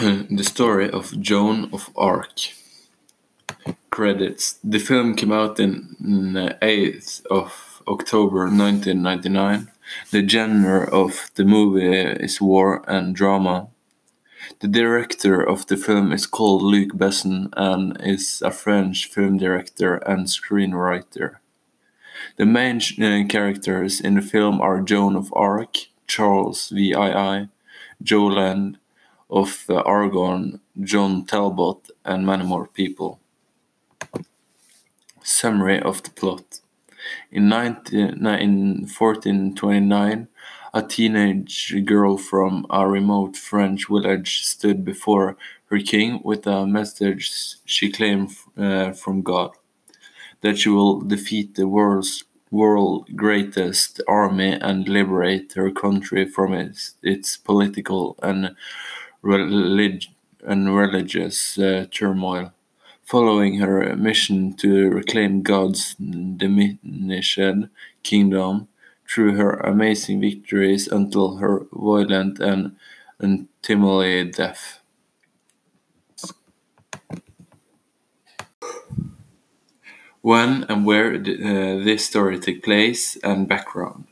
The Story of Joan of Arc. Credits: The film came out on 8th mm, of October 1999. The genre of the movie is war and drama. The director of the film is called Luc Besson and is a French film director and screenwriter. The main uh, characters in the film are Joan of Arc, Charles VII, Joland of Aragon, John Talbot, and many more people. Summary of the plot: In 1429, a teenage girl from a remote French village stood before her king with a message she claimed uh, from God: that she will defeat the world's world greatest army and liberate her country from its, its political and religious uh, turmoil. Following her mission to reclaim God's diminished kingdom through her amazing victories until her violent and untimely death. When and where uh, this story took place and background.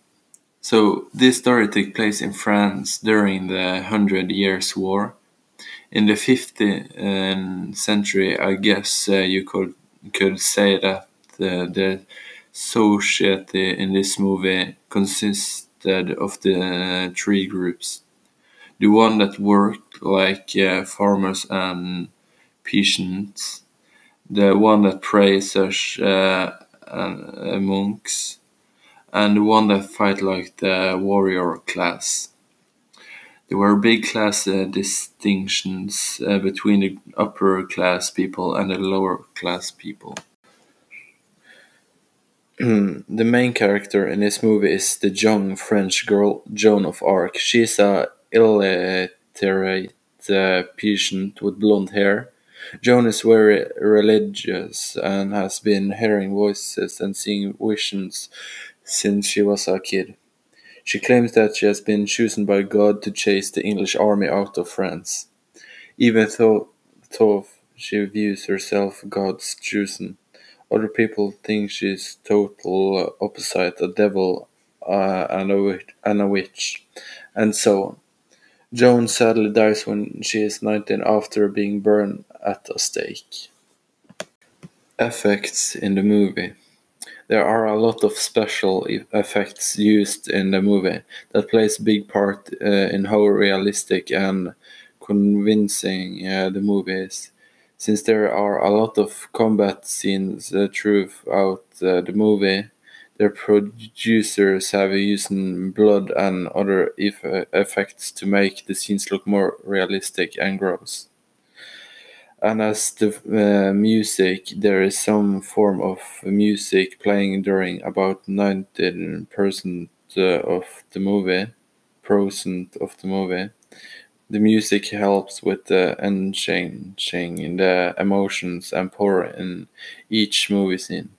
So this story took place in France during the Hundred Years' War. In the 15th century, I guess uh, you could could say that the society in this movie consisted of the three groups: the one that worked like uh, farmers and peasants, the one that prayed such uh, as monks, and the one that fight like the warrior class. There were big class uh, distinctions uh, between the upper class people and the lower class people. The main character in this movie is the young French girl Joan of Arc. She is a illiterate uh, patient with blonde hair. Joan is very religious and has been hearing voices and seeing visions since she was a kid. She claims that she has been chosen by God to chase the English army out of France. Even though though she views herself God's chosen, other people think she's total opposite, a devil uh, and a witch, and so on. Joan sadly dies when she is nineteen after being burned at a stake. Effects in the movie: There are a lot of special effects used in the movie that plays a big part uh, in how realistic and convincing uh, the movie is. Since there are a lot of combat scenes throughout uh, the movie, the producers have used blood and other effects to make the scenes look more realistic and gross. And as the uh, music, there is some form of music playing during about ninety percent uh, of the movie. percent of The movie the music helps with enhancing the emotions and power in each movie scene.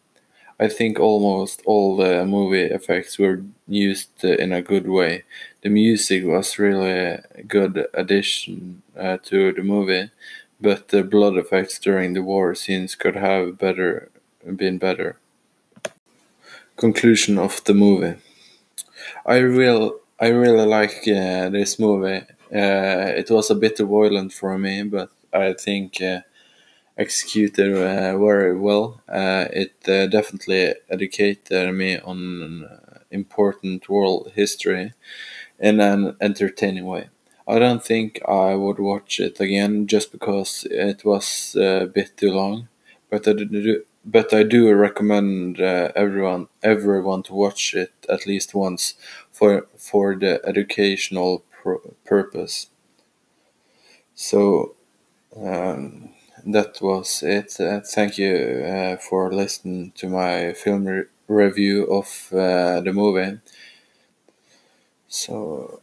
I think almost all the movie effects were used in a good way. The music was really a good addition uh, to the movie, but the blood effects during the war scenes could have better been better. Conclusion of the movie: I really like uh, this movie. Uh, it was a bit violent for me, but I think uh, executed very well. It definitely educated me on important world history in an entertaining way. I don't think I would watch it again just because it was a bit too long, but I do but I do recommend uh, everyone everyone to watch it at least once for the educational purpose. So um, that was it. Uh, thank you uh, for listening to my film review of the movie. So.